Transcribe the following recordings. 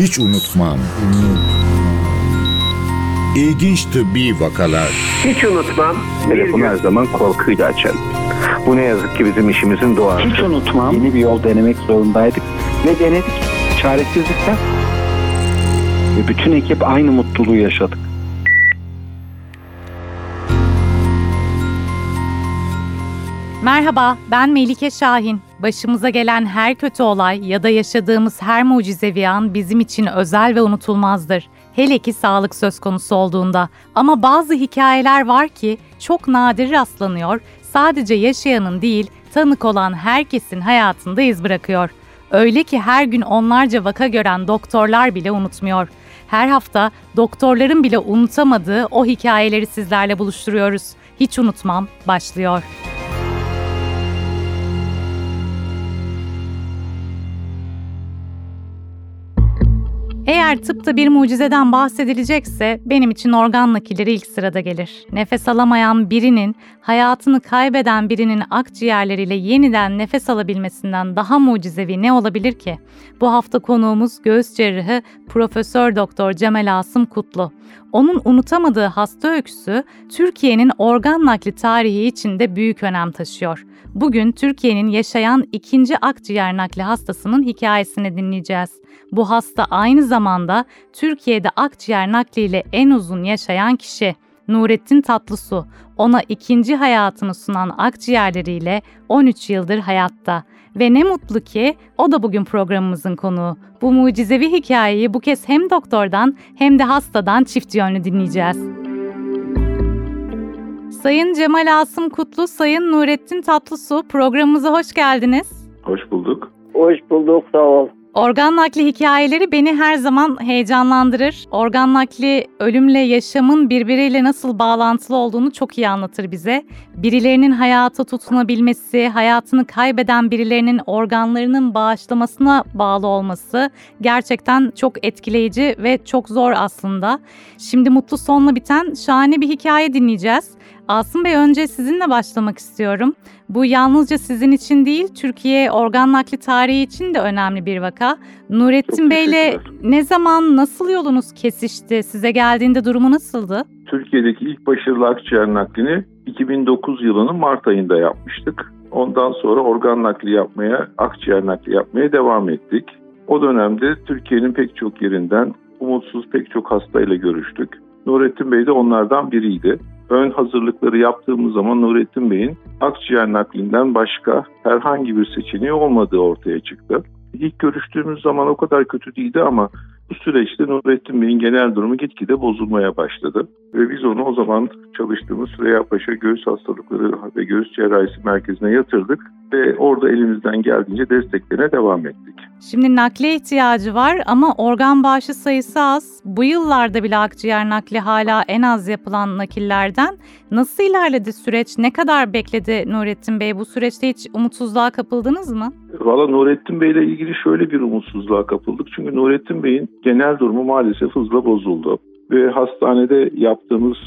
Hiç unutmam. İlginç tıbbi vakalar. Hiç unutmam. Telefonu her zaman korkuyla açarım. Bu ne yazık ki bizim işimizin doğası. Hiç unutmam. Yeni bir yol denemek zorundaydık. Ve denedik. Çaresizlikten. Ve bütün ekip aynı mutluluğu yaşadık. Merhaba, ben Melike Şahin. Başımıza gelen her kötü olay ya da yaşadığımız her mucizevi an bizim için özel ve unutulmazdır. Hele ki sağlık söz konusu olduğunda. Ama bazı hikayeler var ki çok nadir rastlanıyor, sadece yaşayanın değil, tanık olan herkesin hayatında iz bırakıyor. Öyle ki her gün onlarca vaka gören doktorlar bile unutmuyor. Her hafta doktorların bile unutamadığı o hikayeleri sizlerle buluşturuyoruz. Hiç unutmam başlıyor. Eğer tıpta bir mucizeden bahsedilecekse benim için organ nakilleri ilk sırada gelir. Nefes alamayan birinin, hayatını kaybeden birinin akciğerleriyle yeniden nefes alabilmesinden daha mucizevi ne olabilir ki? Bu hafta konuğumuz göğüs cerrahı Profesör Doktor Cemal Asım Kutlu. Onun unutamadığı hasta öyküsü Türkiye'nin organ nakli tarihi içinde büyük önem taşıyor. Bugün Türkiye'nin yaşayan ikinci akciğer nakli hastasının hikayesini dinleyeceğiz. Bu hasta aynı zamanda Türkiye'de akciğer nakliyle en uzun yaşayan kişi. Nurettin Tatlısu ona ikinci hayatını sunan akciğerleriyle 13 yıldır hayatta. Ve ne mutlu ki o da bugün programımızın konuğu. Bu mucizevi hikayeyi bu kez hem doktordan hem de hastadan çift yönlü dinleyeceğiz. Sayın Cemal Asım Kutlu, Sayın Nurettin Tatlısu programımıza hoş geldiniz. Hoş bulduk. Hoş bulduk, sağ ol. Organ nakli hikayeleri beni her zaman heyecanlandırır. Organ nakli ölümle yaşamın birbiriyle nasıl bağlantılı olduğunu çok iyi anlatır bize. Birilerinin hayata tutunabilmesi, hayatını kaybeden birilerinin organlarının bağışlamasına bağlı olması gerçekten çok etkileyici ve çok zor aslında. Şimdi mutlu sonla biten şahane bir hikaye dinleyeceğiz. Asım Bey önce sizinle başlamak istiyorum. Bu yalnızca sizin için değil, Türkiye organ nakli tarihi için de önemli bir vaka. Nurettin Bey'le ne zaman, nasıl yolunuz kesişti? Size geldiğinde durumu nasıldı? Türkiye'deki ilk başarılı akciğer naklini 2009 yılının Mart ayında yapmıştık. Ondan sonra organ nakli yapmaya, akciğer nakli yapmaya devam ettik. O dönemde Türkiye'nin pek çok yerinden umutsuz pek çok hastayla görüştük. Nurettin Bey de onlardan biriydi ön hazırlıkları yaptığımız zaman Nurettin Bey'in akciğer naklinden başka herhangi bir seçeneği olmadığı ortaya çıktı. İlk görüştüğümüz zaman o kadar kötü değildi ama bu süreçte Nurettin Bey'in genel durumu gitgide bozulmaya başladı. Ve biz onu o zaman çalıştığımız Süreyya Paşa Göğüs Hastalıkları ve Göğüs Cerrahisi Merkezi'ne yatırdık ve orada elimizden geldiğince desteklerine devam ettik. Şimdi nakle ihtiyacı var ama organ bağışı sayısı az. Bu yıllarda bile akciğer nakli hala en az yapılan nakillerden. Nasıl ilerledi süreç? Ne kadar bekledi Nurettin Bey? Bu süreçte hiç umutsuzluğa kapıldınız mı? Valla Nurettin Bey ile ilgili şöyle bir umutsuzluğa kapıldık. Çünkü Nurettin Bey'in genel durumu maalesef hızla bozuldu. Ve hastanede yaptığımız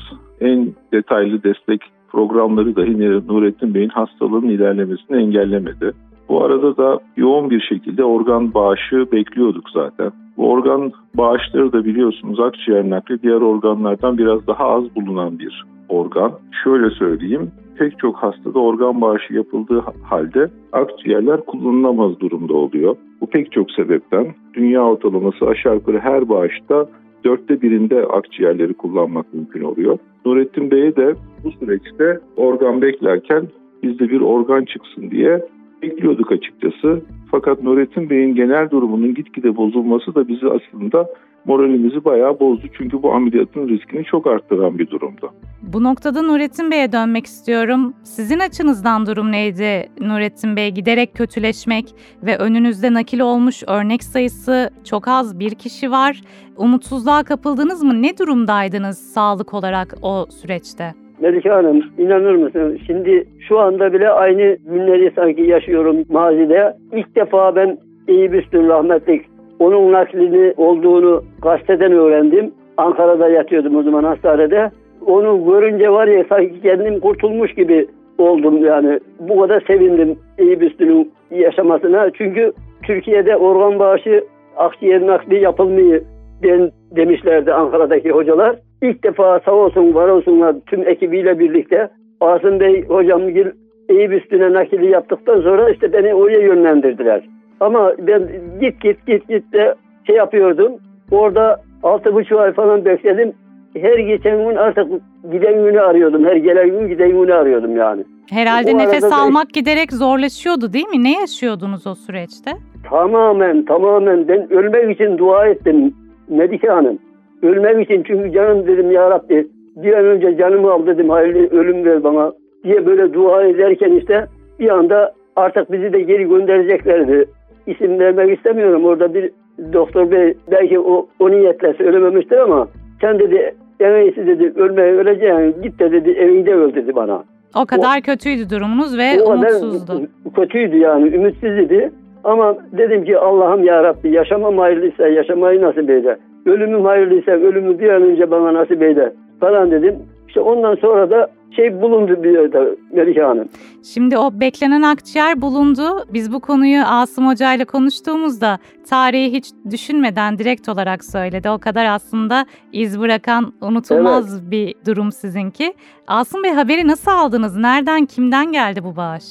en detaylı destek programları dahi Nurettin Bey'in hastalığının ilerlemesini engellemedi. Bu arada da yoğun bir şekilde organ bağışı bekliyorduk zaten. Bu organ bağışları da biliyorsunuz akciğer nakli diğer organlardan biraz daha az bulunan bir organ. Şöyle söyleyeyim, pek çok hastada organ bağışı yapıldığı halde akciğerler kullanılamaz durumda oluyor. Bu pek çok sebepten dünya ortalaması aşağı yukarı her bağışta dörtte birinde akciğerleri kullanmak mümkün oluyor. Nurettin Bey'e de bu süreçte organ beklerken bizde bir organ çıksın diye bekliyorduk açıkçası. Fakat Nurettin Bey'in genel durumunun gitgide bozulması da bizi aslında moralimizi bayağı bozdu. Çünkü bu ameliyatın riskini çok arttıran bir durumda. Bu noktada Nurettin Bey'e dönmek istiyorum. Sizin açınızdan durum neydi Nurettin Bey? Giderek kötüleşmek ve önünüzde nakil olmuş örnek sayısı çok az bir kişi var. Umutsuzluğa kapıldınız mı? Ne durumdaydınız sağlık olarak o süreçte? Melike Hanım inanır mısın? Şimdi şu anda bile aynı günleri sanki yaşıyorum mazide. İlk defa ben iyi Üstün rahmetlik onun naklini olduğunu gazeteden öğrendim. Ankara'da yatıyordum o zaman hastanede. Onu görünce var ya sanki kendim kurtulmuş gibi oldum yani. Bu kadar sevindim iyi Üstün'ün yaşamasına. Çünkü Türkiye'de organ bağışı akciğer nakli yapılmıyor den, demişlerdi Ankara'daki hocalar. İlk defa sağ olsun var olsunlar tüm ekibiyle birlikte Asım Bey hocam Eyüp üstüne nakili yaptıktan sonra işte beni oraya yönlendirdiler. Ama ben git git git git de şey yapıyordum. Orada altı buçuk ay falan bekledim. Her geçen gün artık giden günü arıyordum. Her gelen gün giden günü arıyordum yani. Herhalde O nefes almak giderek zorlaşıyordu değil mi? Ne yaşıyordunuz o süreçte? Tamamen tamamen ben ölmek için dua ettim Melike Hanım. Ölmek için çünkü canım dedim ya Rabbi bir an önce canımı al dedim hayırlı ölüm ver bana diye böyle dua ederken işte bir anda artık bizi de geri göndereceklerdi. İsim vermek istemiyorum orada bir doktor bey belki o, o niyetle söylememiştir ama sen dedi en iyisi dedi ölmeye öleceksin git de dedi evinde öl dedi bana. O kadar kötüydü durumunuz ve O umutsuzdu. kötüydü yani ümitsiz idi. Ama dedim ki Allah'ım ya Rabbi yaşamam hayırlıysa yaşamayı nasip eyle. Ölümüm hayırlıysa ölümü bir an önce bana nasip eyle falan dedim. İşte ondan sonra da şey bulundu bir yerde Melike Hanım. Şimdi o beklenen akciğer bulundu. Biz bu konuyu Asım Hoca ile konuştuğumuzda tarihi hiç düşünmeden direkt olarak söyledi. O kadar aslında iz bırakan unutulmaz bir durum sizinki. Asım Bey haberi nasıl aldınız? Nereden, kimden geldi bu bağış?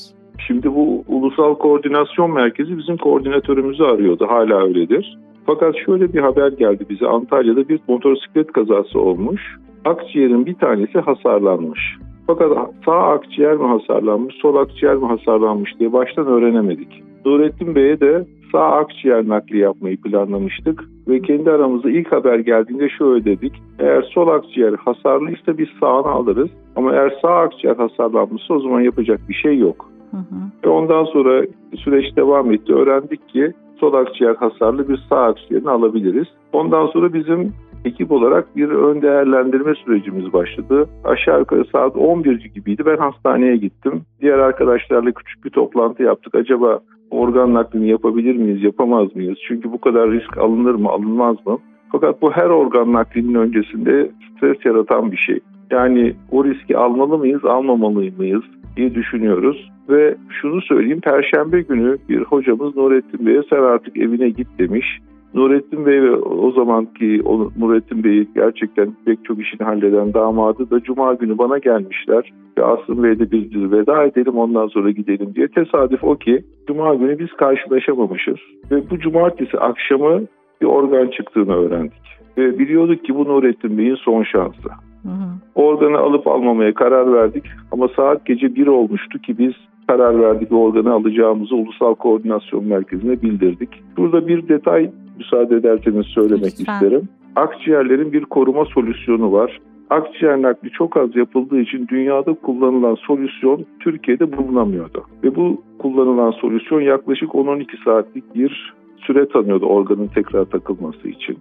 Şimdi bu Ulusal Koordinasyon Merkezi bizim koordinatörümüzü arıyordu. Hala öyledir. Fakat şöyle bir haber geldi bize. Antalya'da bir motosiklet kazası olmuş. Akciğerin bir tanesi hasarlanmış. Fakat sağ akciğer mi hasarlanmış, sol akciğer mi hasarlanmış diye baştan öğrenemedik. Nurettin Bey'e de sağ akciğer nakli yapmayı planlamıştık ve kendi aramızda ilk haber geldiğinde şöyle dedik. Eğer sol akciğer hasarlıysa biz sağını alırız ama eğer sağ akciğer hasarlanmışsa o zaman yapacak bir şey yok. Hı hı. Ve ondan sonra süreç devam etti. Öğrendik ki sol akciğer hasarlı bir sağ akciğerini alabiliriz. Ondan sonra bizim ekip olarak bir ön değerlendirme sürecimiz başladı. Aşağı yukarı saat 11 gibiydi. Ben hastaneye gittim. Diğer arkadaşlarla küçük bir toplantı yaptık. Acaba organ naklini yapabilir miyiz, yapamaz mıyız? Çünkü bu kadar risk alınır mı, alınmaz mı? Fakat bu her organ naklinin öncesinde stres yaratan bir şey. Yani o riski almalı mıyız, almamalı mıyız diye düşünüyoruz. Ve şunu söyleyeyim, Perşembe günü bir hocamız Nurettin Bey'e sen artık evine git demiş. Nurettin Bey ve o zamanki o Nurettin Bey'i gerçekten pek çok işini halleden damadı da Cuma günü bana gelmişler. Ve Asım Bey'de biz veda edelim ondan sonra gidelim diye. Tesadüf o ki Cuma günü biz karşılaşamamışız. Ve bu cumartesi akşamı bir organ çıktığını öğrendik. Ve biliyorduk ki bu Nurettin Bey'in son şansı. Hı hı. Organı alıp almamaya karar verdik ama saat gece 1 olmuştu ki biz karar verdik ve organı alacağımızı Ulusal Koordinasyon Merkezi'ne bildirdik. Burada bir detay müsaade ederseniz söylemek Lütfen. isterim. Akciğerlerin bir koruma solüsyonu var. Akciğer nakli çok az yapıldığı için dünyada kullanılan solüsyon Türkiye'de bulunamıyordu. Ve bu kullanılan solüsyon yaklaşık 10-12 saatlik bir süre tanıyordu organın tekrar takılması için.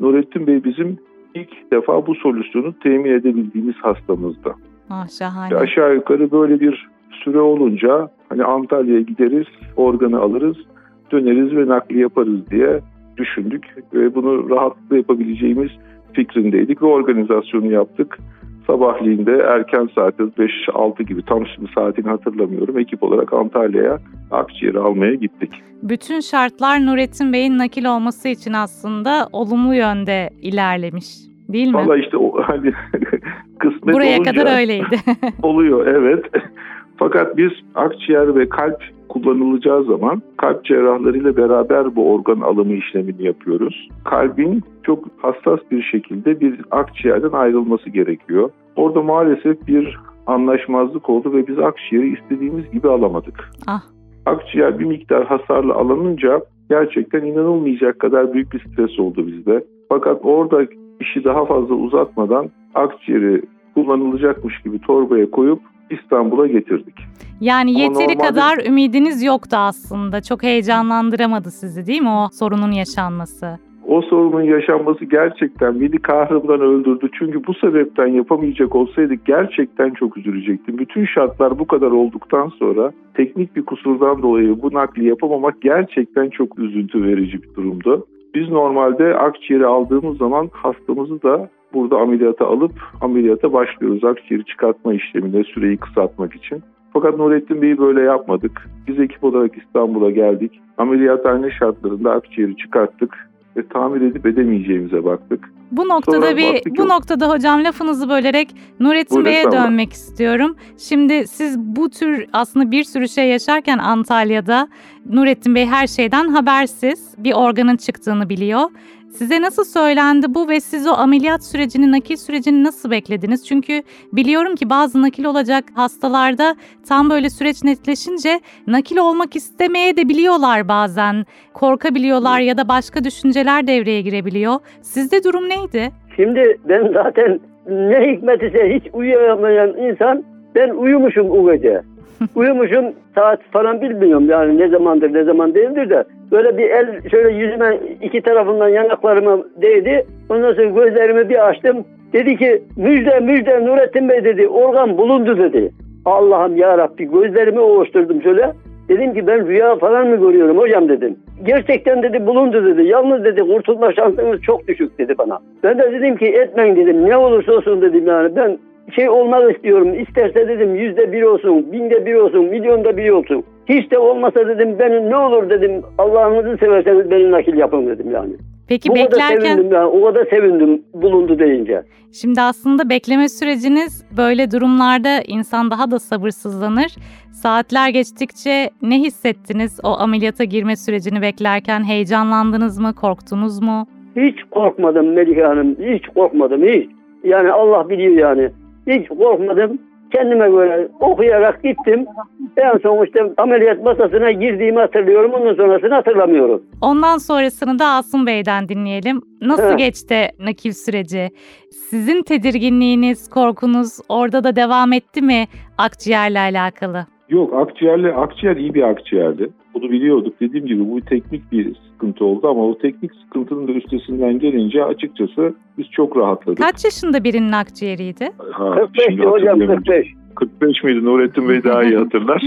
Nurettin Bey bizim ilk defa bu solüsyonu temin edebildiğimiz hastamızdı. Ah Ve şahane. aşağı yukarı böyle bir süre olunca hani Antalya'ya gideriz, organı alırız, döneriz ve nakli yaparız diye düşündük. Ve bunu rahatlıkla yapabileceğimiz fikrindeydik ve organizasyonu yaptık. Sabahleyin de erken saatte 5-6 gibi tam şimdi saatini hatırlamıyorum. Ekip olarak Antalya'ya akciğeri almaya gittik. Bütün şartlar Nurettin Bey'in nakil olması için aslında olumlu yönde ilerlemiş. Değil mi? Valla işte o hani kısmet Buraya olunca kadar öyleydi. oluyor evet. Fakat biz akciğer ve kalp kullanılacağı zaman kalp cerrahlarıyla beraber bu organ alımı işlemini yapıyoruz. Kalbin çok hassas bir şekilde bir akciğerden ayrılması gerekiyor. Orada maalesef bir anlaşmazlık oldu ve biz akciğeri istediğimiz gibi alamadık. Ah. Akciğer bir miktar hasarlı alınınca gerçekten inanılmayacak kadar büyük bir stres oldu bizde. Fakat orada işi daha fazla uzatmadan akciğeri kullanılacakmış gibi torbaya koyup İstanbul'a getirdik. Yani Ama yeteri normalde- kadar ümidiniz yoktu aslında. Çok heyecanlandıramadı sizi değil mi o sorunun yaşanması? O sorunun yaşanması gerçekten beni kahrımdan öldürdü. Çünkü bu sebepten yapamayacak olsaydık gerçekten çok üzülecektim. Bütün şartlar bu kadar olduktan sonra teknik bir kusurdan dolayı bu nakli yapamamak gerçekten çok üzüntü verici bir durumdu. Biz normalde akciğeri aldığımız zaman hastamızı da burada ameliyata alıp ameliyata başlıyoruz. Akciğeri çıkartma işlemine süreyi kısaltmak için. Fakat Nurettin Bey'i böyle yapmadık. Biz ekip olarak İstanbul'a geldik. Ameliyathane şartlarında akciğeri çıkarttık ve tamir edip edemeyeceğimize baktık. Bu noktada Sonra bir bu ki- noktada hocam lafınızı bölerek Nurettin Bey'e dönmek istiyorum. Şimdi siz bu tür aslında bir sürü şey yaşarken Antalya'da Nurettin Bey her şeyden habersiz. Bir organın çıktığını biliyor. Size nasıl söylendi bu ve siz o ameliyat sürecini, nakil sürecini nasıl beklediniz? Çünkü biliyorum ki bazı nakil olacak hastalarda tam böyle süreç netleşince nakil olmak istemeye de biliyorlar bazen. Korkabiliyorlar ya da başka düşünceler devreye girebiliyor. Sizde durum neydi? Şimdi ben zaten ne hikmet ise hiç uyuyamayan insan ben uyumuşum o gece. Uyumuşum saat falan bilmiyorum yani ne zamandır ne zaman değildir de böyle bir el şöyle yüzüme iki tarafından yanaklarıma değdi. Ondan sonra gözlerimi bir açtım. Dedi ki müjde müjde Nurettin Bey dedi organ bulundu dedi. Allah'ım ya Rabbi gözlerimi ovuşturdum şöyle. Dedim ki ben rüya falan mı görüyorum hocam dedim. Gerçekten dedi bulundu dedi. Yalnız dedi kurtulma şansınız çok düşük dedi bana. Ben de dedim ki etmeyin dedim. Ne olursa olsun dedim yani. Ben şey olmak istiyorum. İsterse dedim yüzde bir olsun, binde bir olsun, milyonda bir olsun. Hiç de olmasa dedim benim ne olur dedim. Allah'ınızı severseniz benim nakil yapın dedim yani. Peki kadar beklerken sevindim yani. O kadar sevindim bulundu deyince. şimdi aslında bekleme süreciniz böyle durumlarda insan daha da sabırsızlanır. Saatler geçtikçe ne hissettiniz o ameliyata girme sürecini beklerken? Heyecanlandınız mı? Korktunuz mu? Hiç korkmadım Melike Hanım. Hiç korkmadım hiç. Yani Allah biliyor yani. Hiç korkmadım. Kendime göre okuyarak gittim. En son işte ameliyat masasına girdiğimi hatırlıyorum. Ondan sonrasını hatırlamıyorum. Ondan sonrasını da Asım Bey'den dinleyelim. Nasıl Evet. geçti nakil süreci? Sizin tedirginliğiniz, korkunuz orada da devam etti mi akciğerle alakalı? Yok akciğerle akciğer iyi bir akciğerdi. Bunu biliyorduk. Dediğim gibi bu teknik bir sıkıntı oldu ama o teknik sıkıntının da üstesinden gelince açıkçası biz çok rahatladık. Kaç yaşında birinin akciğeriydi? Ha, 45 şimdi hocam hatırlayamadım. 45. 45 miydi? Nurettin Bey daha iyi hatırlar.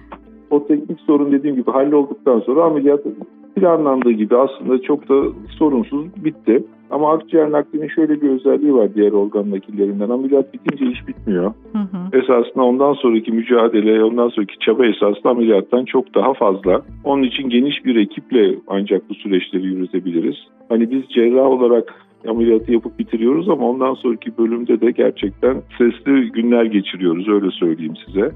o teknik sorun dediğim gibi hallolduktan sonra ameliyat planlandığı gibi aslında çok da sorunsuz bitti. Ama akciğer naklinin şöyle bir özelliği var diğer organ nakillerinden. Ameliyat bitince iş bitmiyor. Hı hı. Esasında ondan sonraki mücadele, ondan sonraki çaba esasında ameliyattan çok daha fazla. Onun için geniş bir ekiple ancak bu süreçleri yürütebiliriz. Hani biz cerrah olarak ameliyatı yapıp bitiriyoruz ama ondan sonraki bölümde de gerçekten stresli günler geçiriyoruz öyle söyleyeyim size.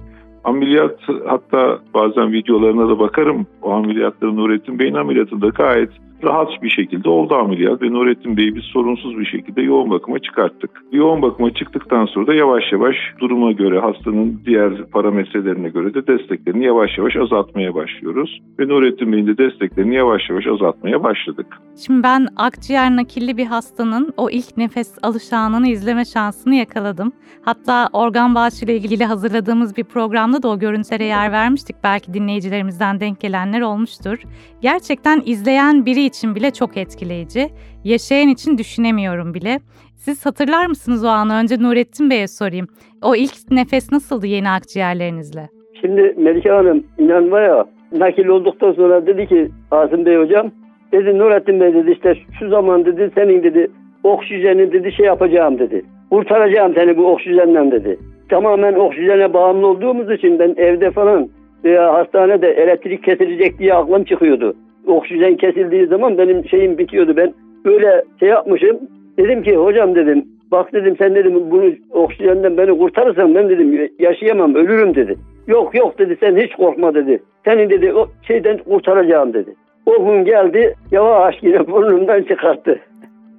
Ameliyat hatta bazen videolarına da bakarım. O ameliyatları Nurettin Bey'in ameliyatında gayet rahat bir şekilde oldu ameliyat ve Nurettin Bey'i biz sorunsuz bir şekilde yoğun bakıma çıkarttık. Yoğun bakıma çıktıktan sonra da yavaş yavaş duruma göre hastanın diğer parametrelerine göre de desteklerini yavaş yavaş azaltmaya başlıyoruz. Ve Nurettin Bey'in de desteklerini yavaş yavaş azaltmaya başladık. Şimdi ben akciğer nakilli bir hastanın o ilk nefes alış anını izleme şansını yakaladım. Hatta organ bağışıyla ilgili hazırladığımız bir programda da o görüntülere yer vermiştik. Belki dinleyicilerimizden denk gelenler olmuştur. Gerçekten izleyen biri için bile çok etkileyici. Yaşayan için düşünemiyorum bile. Siz hatırlar mısınız o anı? Önce Nurettin Bey'e sorayım. O ilk nefes nasıldı yeni akciğerlerinizle? Şimdi Melike Hanım inan var ya nakil olduktan sonra dedi ki Asım Bey hocam dedi Nurettin Bey dedi işte şu zaman dedi senin dedi oksijeni dedi şey yapacağım dedi. Kurtaracağım seni bu oksijenden dedi. Tamamen oksijene bağımlı olduğumuz için ben evde falan veya hastanede elektrik kesilecek diye aklım çıkıyordu. Oksijen kesildiği zaman benim şeyim bitiyordu. Ben böyle şey yapmışım. Dedim ki hocam dedim bak dedim sen dedim bunu oksijenden beni kurtarırsan ben dedim yaşayamam ölürüm dedi. Yok yok dedi sen hiç korkma dedi. Seni dedi o şeyden kurtaracağım dedi. O gün geldi yavaş yine burnumdan çıkarttı.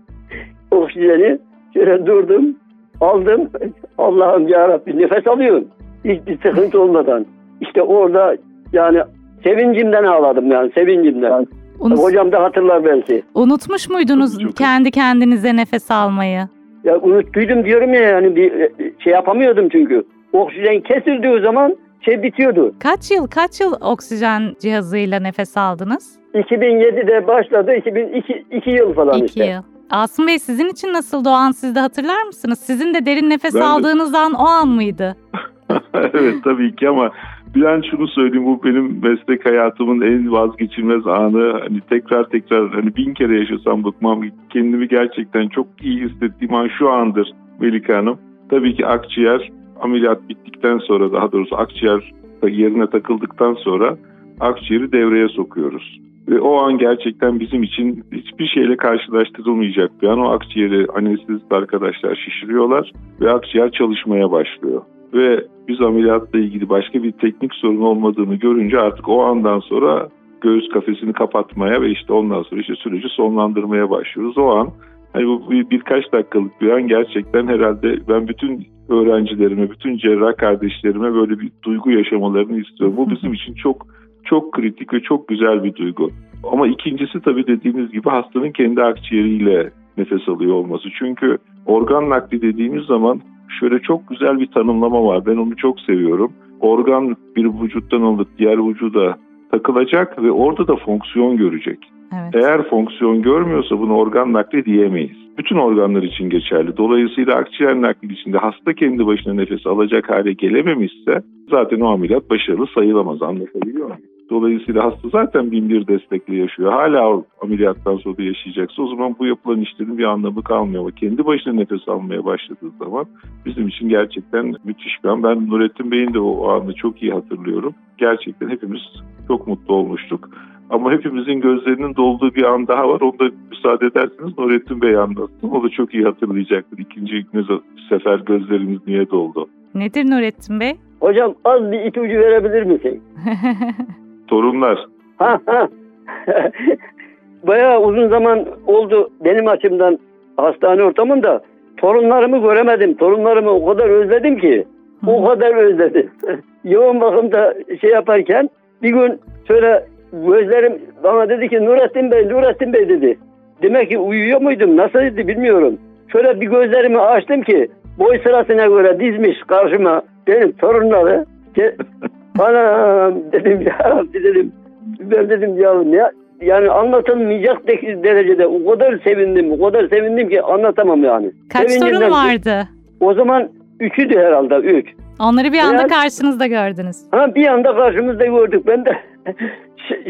Oksijeni şöyle durdum aldım. Allah'ım ya Rabbi nefes alıyorum. Hiçbir sıkıntı olmadan. İşte orada yani sevincimden ağladım yani sevincimden. Unut- Hocam da hatırlar belki. unutmuş muydunuz Çok- kendi kendinize nefes almayı? Ya unuttuydum diyorum ya yani bir e, şey yapamıyordum çünkü. Oksijen kesildiği zaman şey bitiyordu. Kaç yıl kaç yıl oksijen cihazıyla nefes aldınız? 2007'de başladı. 2002 2 yıl falan İki işte. yıl. Asım Bey sizin için nasıl doğan siz de hatırlar mısınız? Sizin de derin nefes Ben de- aldığınız an o an mıydı? evet tabii ki ama ben şunu söyleyeyim bu benim meslek hayatımın en vazgeçilmez anı. Hani tekrar tekrar hani bin kere yaşasam bıkmam. Kendimi gerçekten çok iyi hissettiğim an şu andır Melike Hanım. Tabii ki akciğer ameliyat bittikten sonra daha doğrusu akciğer yerine takıldıktan sonra akciğeri devreye sokuyoruz. Ve o an gerçekten bizim için hiçbir şeyle karşılaştırılmayacak bir an. O akciğeri anestezist arkadaşlar şişiriyorlar ve akciğer çalışmaya başlıyor. Ve biz ameliyatla ilgili başka bir teknik sorun olmadığını görünce artık o andan sonra göğüs kafesini kapatmaya ve işte ondan sonra işte süreci sonlandırmaya başlıyoruz. O an hani bu bir, birkaç dakikalık bir an gerçekten herhalde ben bütün öğrencilerime, bütün cerrah kardeşlerime böyle bir duygu yaşamalarını istiyorum. Bu bizim için çok çok kritik ve çok güzel bir duygu. Ama ikincisi tabii dediğiniz gibi hastanın kendi akciğeriyle nefes alıyor olması. Çünkü organ nakli dediğimiz zaman şöyle çok güzel bir tanımlama var. Ben onu çok seviyorum. Organ bir vücuttan alıp diğer vücuda takılacak ve orada da fonksiyon görecek. Evet. Eğer fonksiyon görmüyorsa bunu organ nakli diyemeyiz. Bütün organlar için geçerli. Dolayısıyla akciğer nakli içinde hasta kendi başına nefes alacak hale gelememişse zaten o ameliyat başarılı sayılamaz. Anlatabiliyor muyum? Dolayısıyla hasta zaten bin bir destekle yaşıyor. Hala ameliyattan sonra da yaşayacaksa o zaman bu yapılan işlerin bir anlamı kalmıyor. Ama kendi başına nefes almaya başladığı zaman bizim için gerçekten müthiş bir an. Ben Nurettin Bey'in de o, o anı çok iyi hatırlıyorum. Gerçekten hepimiz çok mutlu olmuştuk. Ama hepimizin gözlerinin dolduğu bir an daha var. Onu da müsaade ederseniz Nurettin Bey anlatsın. O da çok iyi hatırlayacaktır. İkinci sefer gözlerimiz niye doldu. Nedir Nurettin Bey? Hocam az bir ipucu verebilir misin? Torunlar. Ha ha. Bayağı uzun zaman oldu benim açımdan hastane ortamında. Torunlarımı göremedim. Torunlarımı o kadar özledim ki. O kadar özledim. Yoğun bakımda şey yaparken bir gün şöyle gözlerim bana dedi ki Nurettin Bey, Nurettin Bey dedi. Demek ki uyuyor muydum? Nasıldı bilmiyorum. Şöyle bir gözlerimi açtım ki boy sırasına göre dizmiş karşıma benim torunları. Bana dedim ya dedim ben dedim ya ne yani anlatılmayacak derecede o kadar sevindim o kadar sevindim ki anlatamam yani. Kaç Sevincimden- sorun vardı? O zaman üçüdü herhalde üç. Onları bir anda Yani- karşınızda gördünüz. Ha bir anda karşımızda gördük ben de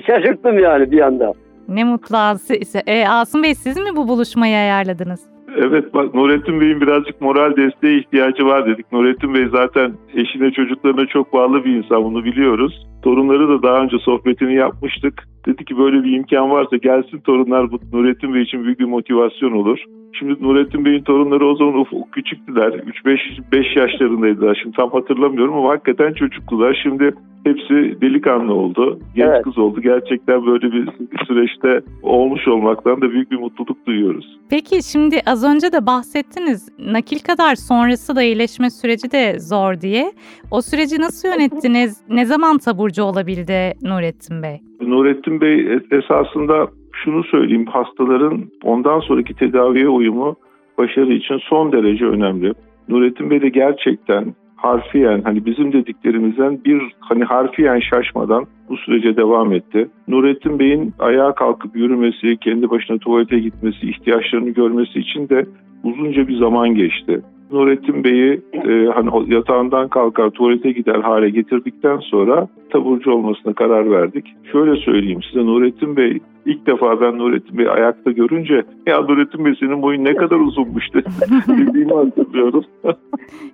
şaşırttım yani bir anda. Ne mutlu As- e, Asım Bey siz mi bu buluşmayı ayarladınız? Evet bak Nurettin Bey'in birazcık moral desteğe ihtiyacı var dedik. Nurettin Bey zaten eşine çocuklarına çok bağlı bir insan bunu biliyoruz. Torunları da daha önce sohbetini yapmıştık. Dedi ki böyle bir imkan varsa gelsin torunlar bu Nurettin Bey için büyük bir motivasyon olur. Şimdi Nurettin Bey'in torunları o zaman ufuk küçüktüler. 3-5 yaşlarındaydılar. Şimdi tam hatırlamıyorum ama hakikaten çocuklular. Şimdi hepsi delikanlı oldu. Genç Evet. kız oldu. Gerçekten böyle bir süreçte olmuş olmaktan da büyük bir mutluluk duyuyoruz. Peki şimdi az önce de bahsettiniz nakil kadar sonrası da iyileşme süreci de zor diye. O süreci nasıl yönettiniz? Ne zaman taburcu olabildi Nurettin Bey? Nurettin Bey es- esasında şunu söyleyeyim hastaların ondan sonraki tedaviye uyumu başarı için son derece önemli. Nurettin Bey de gerçekten harfiyen hani bizim dediklerimizden bir hani harfiyen şaşmadan bu sürece devam etti. Nurettin Bey'in ayağa kalkıp yürümesi, kendi başına tuvalete gitmesi, ihtiyaçlarını görmesi için de uzunca bir zaman geçti. Nurettin Bey'i e, hani yatağından kalkar tuvalete gider hale getirdikten sonra taburcu olmasına karar verdik. Şöyle söyleyeyim size Nurettin Bey ilk defa ben Nurettin Bey'i ayakta görünce ya Nurettin Bey senin boyun ne kadar uzunmuş de- dediğimi hatırlıyorum.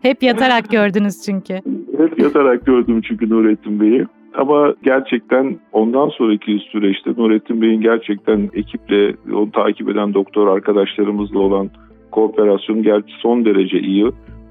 Hep yatarak gördünüz çünkü. Hep yatarak gördüm çünkü Nurettin Bey'i. Ama gerçekten ondan sonraki süreçte Nurettin Bey'in gerçekten ekiple onu takip eden doktor arkadaşlarımızla olan kooperasyonu gerçi son derece iyi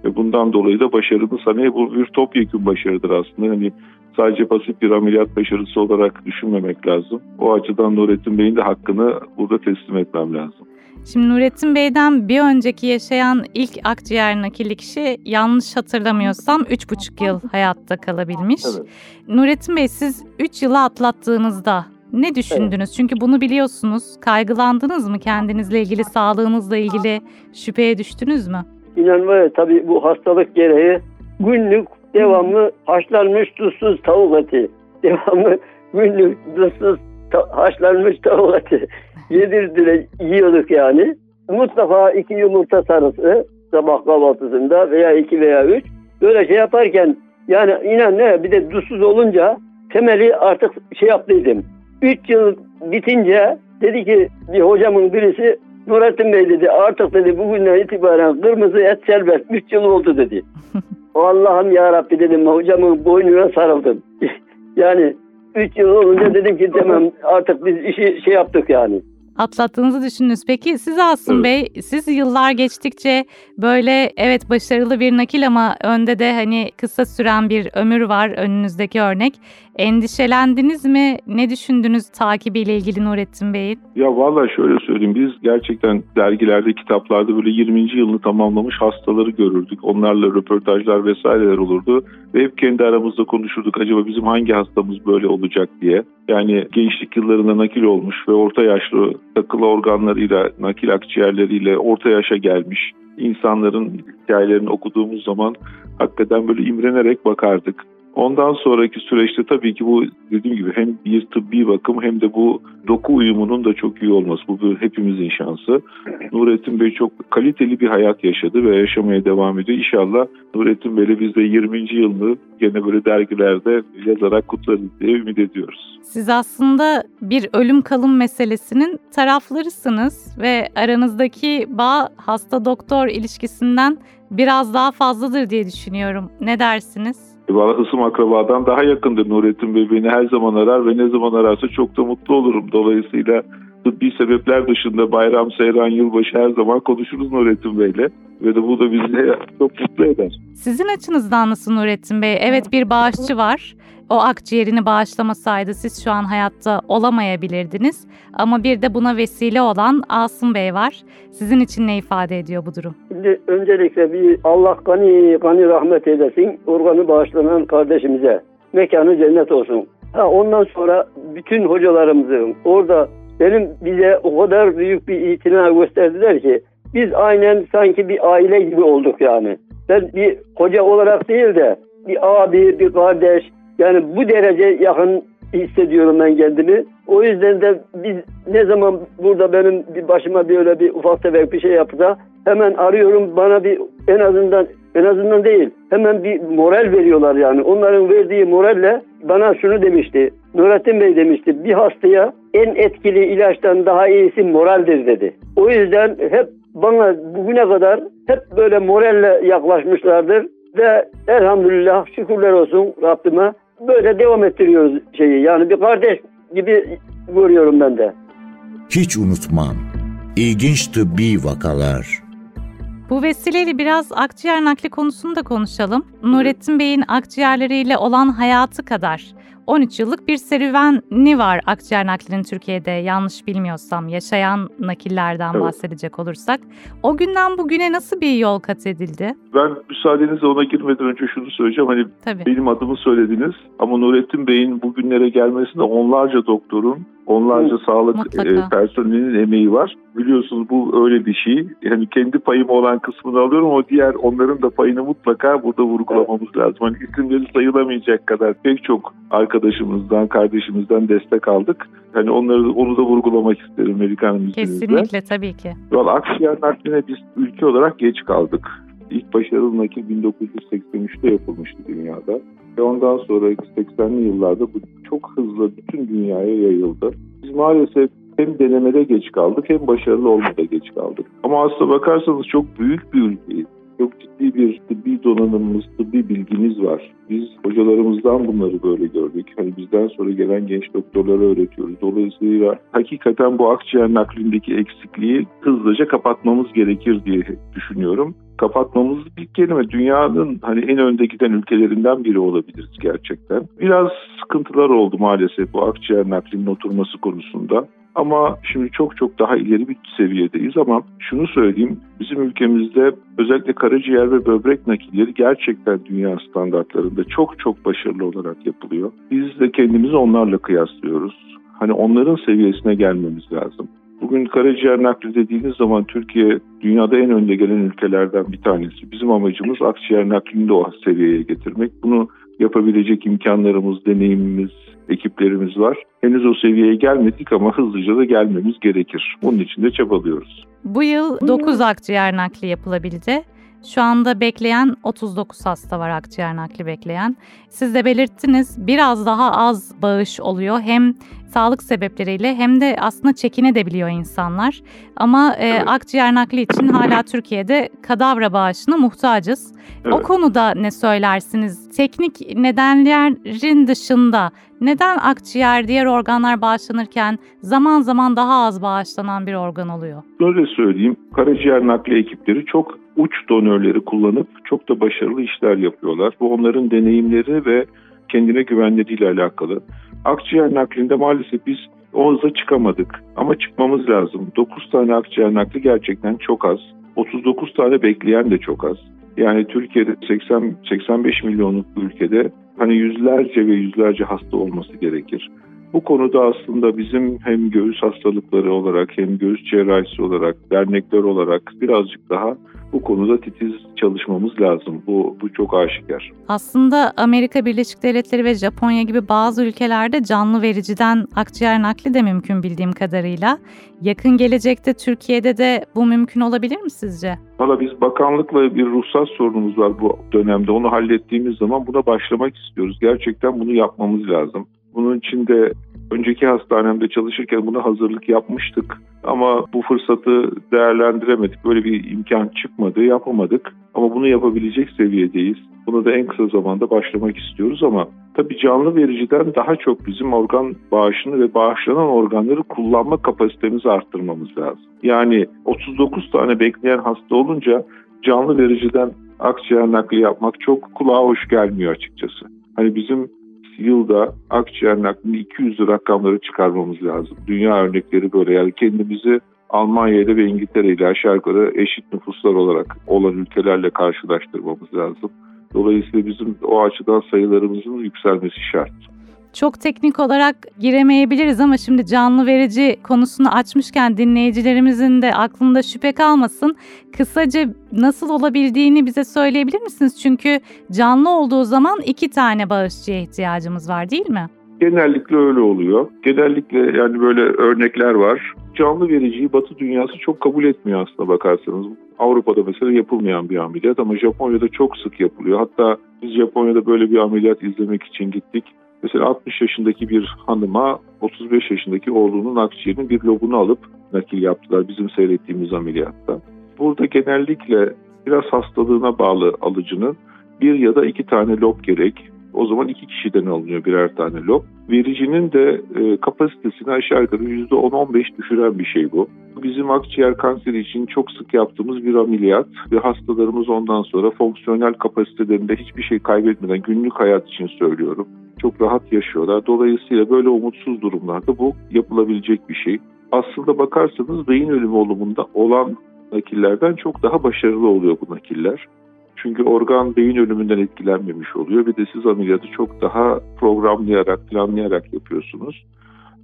ve bundan dolayı da başarımız hani bu bir topyekun başarıdır aslında. Hani sadece basit bir ameliyat başarısı olarak düşünmemek lazım. O açıdan Nurettin Bey'in de hakkını burada teslim etmem lazım. Şimdi Nurettin Bey'den bir önceki yaşayan ilk akciğer nakilli kişi yanlış hatırlamıyorsam 3,5 yıl hayatta kalabilmiş. Evet. Nurettin Bey siz 3 yılı atlattığınızda ne düşündünüz? Çünkü bunu biliyorsunuz. Kaygılandınız mı kendinizle ilgili, sağlığınızla ilgili şüpheye düştünüz mü? İnan var ya tabii bu hastalık gereği günlük devamlı haşlanmış tuzsuz tavuk eti. Devamlı günlük tuzsuz ta- haşlanmış tavuk eti. Yedirdiler yiyorduk yani. Mutlaka iki yumurta sarısı sabah kahvaltısında veya iki veya üç. Böyle şey yaparken yani inan ne bir de tuzsuz olunca temeli artık şey yaptıydım. Üç yıl bitince dedi ki bir hocamın birisi Nurettin Bey dedi artık dedi bugünden itibaren kırmızı et serbest 3 yıl oldu dedi. Allah'ım ya Rabbi dedim hocamın boynuna sarıldım. yani 3 yıl olunca dedim ki tamam artık biz işi şey yaptık yani. atlattığınızı düşündünüz. Peki siz Asım Evet. Bey, siz yıllar geçtikçe böyle evet başarılı bir nakil ama önde de hani kısa süren bir ömür var önünüzdeki örnek. Endişelendiniz mi? Ne düşündünüz takibiyle ilgili Nurettin Bey'in? Ya valla şöyle söyleyeyim biz gerçekten dergilerde, kitaplarda böyle 20. yılını tamamlamış hastaları görürdük. Onlarla röportajlar vesaireler olurdu. Ve hep kendi aramızda konuşurduk acaba bizim hangi hastamız böyle olacak diye. Yani gençlik yıllarında nakil olmuş ve orta yaşlı takılı organlarıyla, nakil akciğerleriyle orta yaşa gelmiş insanların hikayelerini okuduğumuz zaman hakikaten böyle imrenerek bakardık. Ondan sonraki süreçte tabii ki bu dediğim gibi hem bir tıbbi bakım hem de bu doku uyumunun da çok iyi olması. Bu hepimizin şansı. Nurettin Bey çok kaliteli bir hayat yaşadı ve yaşamaya devam ediyor. İnşallah Nurettin Bey'le biz de 20. yılını gene böyle dergilerde yazarak kutlarız diye ümit ediyoruz. Siz aslında bir ölüm kalım meselesinin taraflarısınız ve aranızdaki bağ hasta doktor ilişkisinden biraz daha fazladır diye düşünüyorum. Ne dersiniz? Valla hısım akrabadan daha yakındır Nurettin Bey. Beni her zaman arar ve ne zaman ararsa çok da mutlu olurum. Dolayısıyla tıbbi sebepler dışında bayram, seyran, yılbaşı her zaman konuşuruz Nurettin Bey'le. Ve de bu da bizi çok mutlu eder. Sizin açınızdan nasıl Nurettin Bey? Evet bir bağışçı var. O akciğerini bağışlamasaydı siz şu an hayatta olamayabilirdiniz. Ama bir de buna vesile olan Asım Bey var. Sizin için ne ifade ediyor bu durum? Şimdi öncelikle bir Allah gani gani rahmet eylesin organı bağışlanan kardeşimize. Mekanı cennet olsun. Ha, ondan sonra bütün hocalarımızın orada benim bize o kadar büyük bir itina gösterdiler ki biz aynen sanki bir aile gibi olduk yani. Ben bir hoca olarak değil de bir abi, bir kardeş yani bu derece yakın hissediyorum ben kendimi. O yüzden de biz ne zaman burada benim bir başıma böyle bir ufak tefek bir şey yapsa hemen arıyorum bana bir en azından en azından değil hemen bir moral veriyorlar yani. Onların verdiği moralle bana şunu demişti. Nurettin Bey demişti bir hastaya en etkili ilaçtan daha iyisi moraldir dedi. O yüzden hep bana bugüne kadar hep böyle moralle yaklaşmışlardır ve elhamdülillah şükürler olsun Rabbime böyle devam ettiriyoruz şeyi. Yani bir kardeş gibi görüyorum ben de. Hiç unutmam. İlginç tıbbi vakalar. Bu vesileyle biraz akciğer nakli konusunu da konuşalım. Nurettin Bey'in akciğerleriyle olan hayatı kadar 13 yıllık bir serüveni var akciğer naklinin Türkiye'de yanlış bilmiyorsam yaşayan nakillerden Evet. bahsedecek olursak. O günden bugüne nasıl bir yol kat edildi? Ben müsaadenizle ona girmeden önce şunu söyleyeceğim. Hani Tabii. benim adımı söylediniz ama Nurettin Bey'in bugünlere gelmesinde onlarca doktorun, onlarca sağlık mutlaka. e, personelinin emeği var. Biliyorsunuz bu öyle bir şey. Yani kendi payım olan kısmını alıyorum ama diğer onların da payını mutlaka burada vurgulamamız lazım. Hani isimleri sayılamayacak kadar pek çok arkadaşımızdan, kardeşimizden destek aldık. Hani onları onu da vurgulamak isterim Amerikan izninizle. Kesinlikle tabii ki. Valla akciğer nakline biz ülke olarak geç kaldık. İlk başarılı nakil 1983'te yapılmıştı dünyada. Ve ondan sonra 80'li yıllarda bu çok hızlı bütün dünyaya yayıldı. Biz maalesef hem denemede geç kaldık hem başarılı olmada geç kaldık. Ama aslına bakarsanız çok büyük bir ülkeyiz. Çok ciddi bir tıbbi donanımımız, tıbbi bilgimiz var. Biz hocalarımızdan bunları böyle gördük. Hani bizden sonra gelen genç doktorlara öğretiyoruz. Dolayısıyla hakikaten bu akciğer naklindeki eksikliği hızlıca kapatmamız gerekir diye düşünüyorum. Kapatmamız bir kelime dünyanın hani en önde giden ülkelerinden biri olabiliriz gerçekten. Biraz sıkıntılar oldu maalesef bu akciğer naklinin oturması konusunda. Ama şimdi çok çok daha ileri bir seviyedeyiz ama şunu söyleyeyim bizim ülkemizde özellikle karaciğer ve böbrek nakilleri gerçekten dünya standartlarında çok çok başarılı olarak yapılıyor. Biz de kendimizi onlarla kıyaslıyoruz. Hani onların seviyesine gelmemiz lazım. Bugün karaciğer nakli dediğiniz zaman Türkiye dünyada en önde gelen ülkelerden bir tanesi. Bizim amacımız akciğer naklini de o seviyeye getirmek. Bunu yapabilecek imkanlarımız, deneyimimiz, ekiplerimiz var. Henüz o seviyeye gelmedik ama hızlıca da gelmemiz gerekir. Bunun için de çabalıyoruz. Bu yıl 9 akciğer nakli yapılabildi. Şu anda bekleyen 39 hasta var akciğer nakli bekleyen. Siz de belirttiniz biraz daha az bağış oluyor. Hem sağlık sebepleriyle hem de aslında çekine de biliyor insanlar. Ama e, Evet. akciğer nakli için hala Türkiye'de kadavra bağışına muhtacız. O Evet. konuda ne söylersiniz? Teknik nedenlerin dışında neden akciğer diğer organlar bağışlanırken zaman zaman daha az bağışlanan bir organ oluyor? Böyle söyleyeyim, karaciğer nakli ekipleri çok uç donörleri kullanıp çok da başarılı işler yapıyorlar. Bu onların deneyimleri ve kendine güvenleriyle alakalı. Akciğer naklinde maalesef biz o hıza çıkamadık ama çıkmamız lazım. 9 tane akciğer nakli gerçekten çok az. 39 tane bekleyen de çok az. Yani Türkiye'de 80 85 milyonluk bir ülkede hani yüzlerce ve yüzlerce hasta olması gerekir. Bu konuda aslında bizim hem göğüs hastalıkları olarak hem göğüs cerrahisi olarak, dernekler olarak birazcık daha bu konuda titiz çalışmamız lazım. Bu, bu çok aşikar. Aslında Amerika Birleşik Devletleri ve Japonya gibi bazı ülkelerde canlı vericiden akciğer nakli de mümkün bildiğim kadarıyla. Yakın gelecekte Türkiye'de de bu mümkün olabilir mi sizce? Valla biz bakanlıkla bir ruhsat sorunumuz var bu dönemde. Onu hallettiğimiz zaman buna başlamak istiyoruz. Gerçekten bunu yapmamız lazım. Bunun için de önceki hastanemde çalışırken buna hazırlık yapmıştık. Ama bu fırsatı değerlendiremedik. Böyle bir imkan çıkmadı, yapamadık. Ama bunu yapabilecek seviyedeyiz. Buna da en kısa zamanda başlamak istiyoruz ama tabii canlı vericiden daha çok bizim organ bağışını ve bağışlanan organları kullanma kapasitemizi arttırmamız lazım. Yani 39 tane bekleyen hasta olunca canlı vericiden akciğer nakli yapmak çok kulağa hoş gelmiyor açıkçası. Hani bizim yılda akciğer naklini 200 rakamları çıkarmamız lazım. Dünya örnekleri böyle yani kendimizi Almanya ile ve İngiltere ile aşağı yukarı eşit nüfuslar olarak olan ülkelerle karşılaştırmamız lazım. Dolayısıyla bizim o açıdan sayılarımızın yükselmesi şart. Çok teknik olarak giremeyebiliriz ama şimdi canlı verici konusunu açmışken dinleyicilerimizin de aklında şüphe kalmasın. Kısaca nasıl olabildiğini bize söyleyebilir misiniz? Çünkü canlı olduğu zaman iki tane bağışçıya ihtiyacımız var değil mi? Genellikle öyle oluyor. Genellikle yani böyle örnekler var. Canlı vericiyi Batı dünyası çok kabul etmiyor aslında bakarsanız. Avrupa'da mesela yapılmayan bir ameliyat ama Japonya'da çok sık yapılıyor. Hatta biz Japonya'da böyle bir ameliyat izlemek için gittik. Mesela 60 yaşındaki bir hanıma 35 yaşındaki oğlunun akciğerinin bir lobunu alıp nakil yaptılar bizim seyrettiğimiz ameliyatta. Burada genellikle biraz hastalığına bağlı alıcının bir ya da iki tane lob gerek. O zaman iki kişiden alınıyor birer tane lob. Vericinin de e, kapasitesini aşağı yukarı %10-15 düşüren bir şey bu. Bizim akciğer kanseri için çok sık yaptığımız bir ameliyat ve hastalarımız ondan sonra fonksiyonel kapasitelerinde hiçbir şey kaybetmeden günlük hayat için söylüyorum. Çok rahat yaşıyorlar. Dolayısıyla böyle umutsuz durumlarda bu yapılabilecek bir şey. Aslında bakarsanız beyin ölümü olumunda olan nakillerden çok daha başarılı oluyor bu nakiller. Çünkü organ beyin ölümünden etkilenmemiş oluyor. Bir de siz ameliyatı çok daha programlayarak, planlayarak yapıyorsunuz.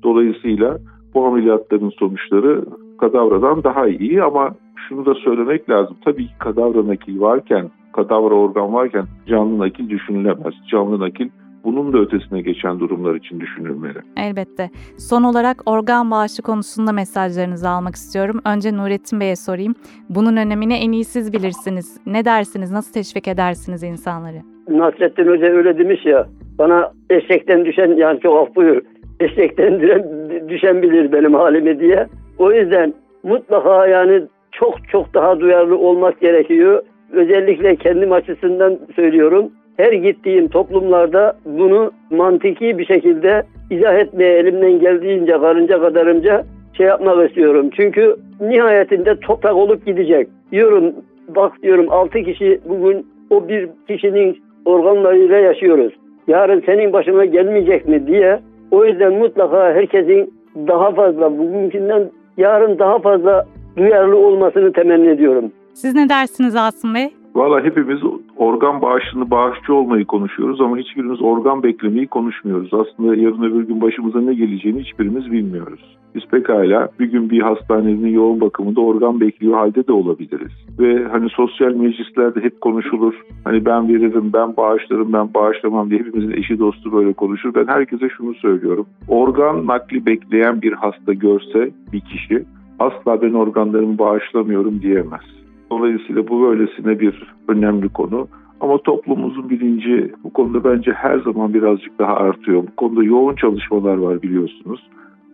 Dolayısıyla bu ameliyatların sonuçları kadavradan daha iyi ama şunu da söylemek lazım. Tabii kadavra nakil varken, kadavra organ varken canlı nakil düşünülemez. Canlı nakil bunun da ötesine geçen durumlar için düşünülmeli. Elbette. Son olarak organ bağışı konusunda mesajlarınızı almak istiyorum. Önce Nurettin Bey'e sorayım. Bunun önemini en iyi siz bilirsiniz. Ne dersiniz? Nasıl teşvik edersiniz insanları? Nasrettin Hoca öyle demiş ya. Bana eşekten düşen yani çok af buyur. Eşekten düşen, düşen bilir benim halimi diye. O yüzden mutlaka yani çok çok daha duyarlı olmak gerekiyor. Özellikle kendim açısından söylüyorum. Her gittiğim toplumlarda bunu mantiki bir şekilde izah etmeye elimden geldiğince karınca kadarımca şey yapmak istiyorum. Çünkü nihayetinde toprak olup gidecek. Diyorum bak diyorum 6 kişi bugün o bir kişinin organlarıyla yaşıyoruz. Yarın senin başına gelmeyecek mi diye o yüzden mutlaka herkesin daha fazla bugünkünden yarın daha fazla duyarlı olmasını temenni ediyorum. Siz ne dersiniz Asım Bey? Valla hepimiz organ bağışını, bağışçı olmayı konuşuyoruz ama hiçbirimiz organ beklemeyi konuşmuyoruz. Aslında yarın öbür gün başımıza ne geleceğini hiçbirimiz bilmiyoruz. Biz pekala bir gün bir hastanenin yoğun bakımında organ bekliyor halde de olabiliriz. Ve hani sosyal meclislerde hep konuşulur. Hani ben veririm, ben bağışlarım, ben bağışlamam diye hepimizin eşi dostu böyle konuşur. Ben herkese şunu söylüyorum. Organ nakli bekleyen bir hasta görse bir kişi asla ben organlarımı bağışlamıyorum diyemez. Dolayısıyla bu böylesine bir önemli konu. Ama toplumumuzun bilinci bu konuda bence her zaman birazcık daha artıyor. Bu konuda yoğun çalışmalar var biliyorsunuz.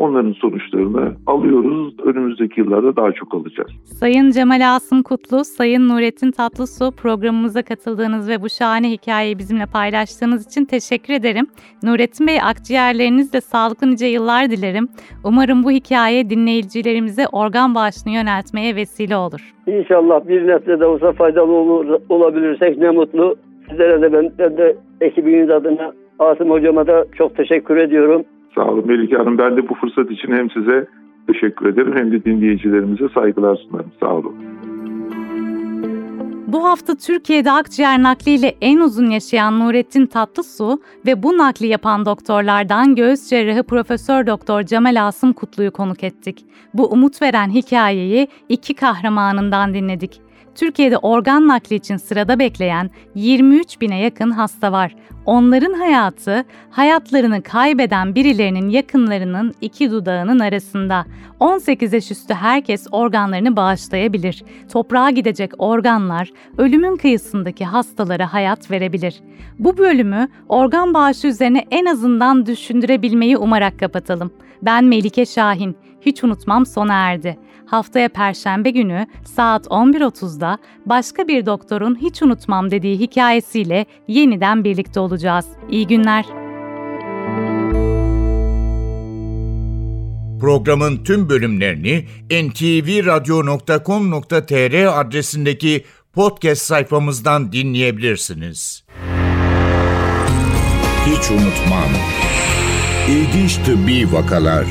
Onların sonuçlarını alıyoruz. Önümüzdeki yıllarda daha çok alacağız. Sayın Cemal Asım Kutlu, Sayın Nurettin Tatlısu programımıza katıldığınız ve bu şahane hikayeyi bizimle paylaştığınız için teşekkür ederim. Nurettin Bey akciğerlerinizle sağlıklı nice yıllar dilerim. Umarım bu hikaye dinleyicilerimize organ bağışını yöneltmeye vesile olur. İnşallah bir nebze de olsa faydalı olur, olabilirsek ne mutlu. Sizlere de ben, ben de ekibiniz adına Asım Hocama da çok teşekkür ediyorum. Sağ olun Melike Hanım. Ben de bu fırsat için hem size teşekkür ederim hem de dinleyicilerimize saygılar sunarım. Sağ olun. Bu hafta Türkiye'de akciğer nakliyle en uzun yaşayan Nurettin Tatlısu ve bu nakli yapan doktorlardan göğüs cerrahı Profesör Doktor Cemal Asım Kutlu'yu konuk ettik. Bu umut veren hikayeyi iki kahramanından dinledik. Türkiye'de organ nakli için sırada bekleyen 23 bine yakın hasta var. Onların hayatı, hayatlarını kaybeden birilerinin yakınlarının iki dudağının arasında. 18 yaş üstü herkes organlarını bağışlayabilir. Toprağa gidecek organlar ölümün kıyısındaki hastalara hayat verebilir. Bu bölümü organ bağışı üzerine en azından düşündürebilmeyi umarak kapatalım. Ben Melike Şahin. Hiç unutmam sona erdi. Haftaya Perşembe günü saat 11.30'da başka bir doktorun hiç unutmam dediği hikayesiyle yeniden birlikte olacağız. İyi günler. Programın tüm bölümlerini ntvradio.com.tr adresindeki podcast sayfamızdan dinleyebilirsiniz. Hiç unutmam. İlginç tıbbi vakalar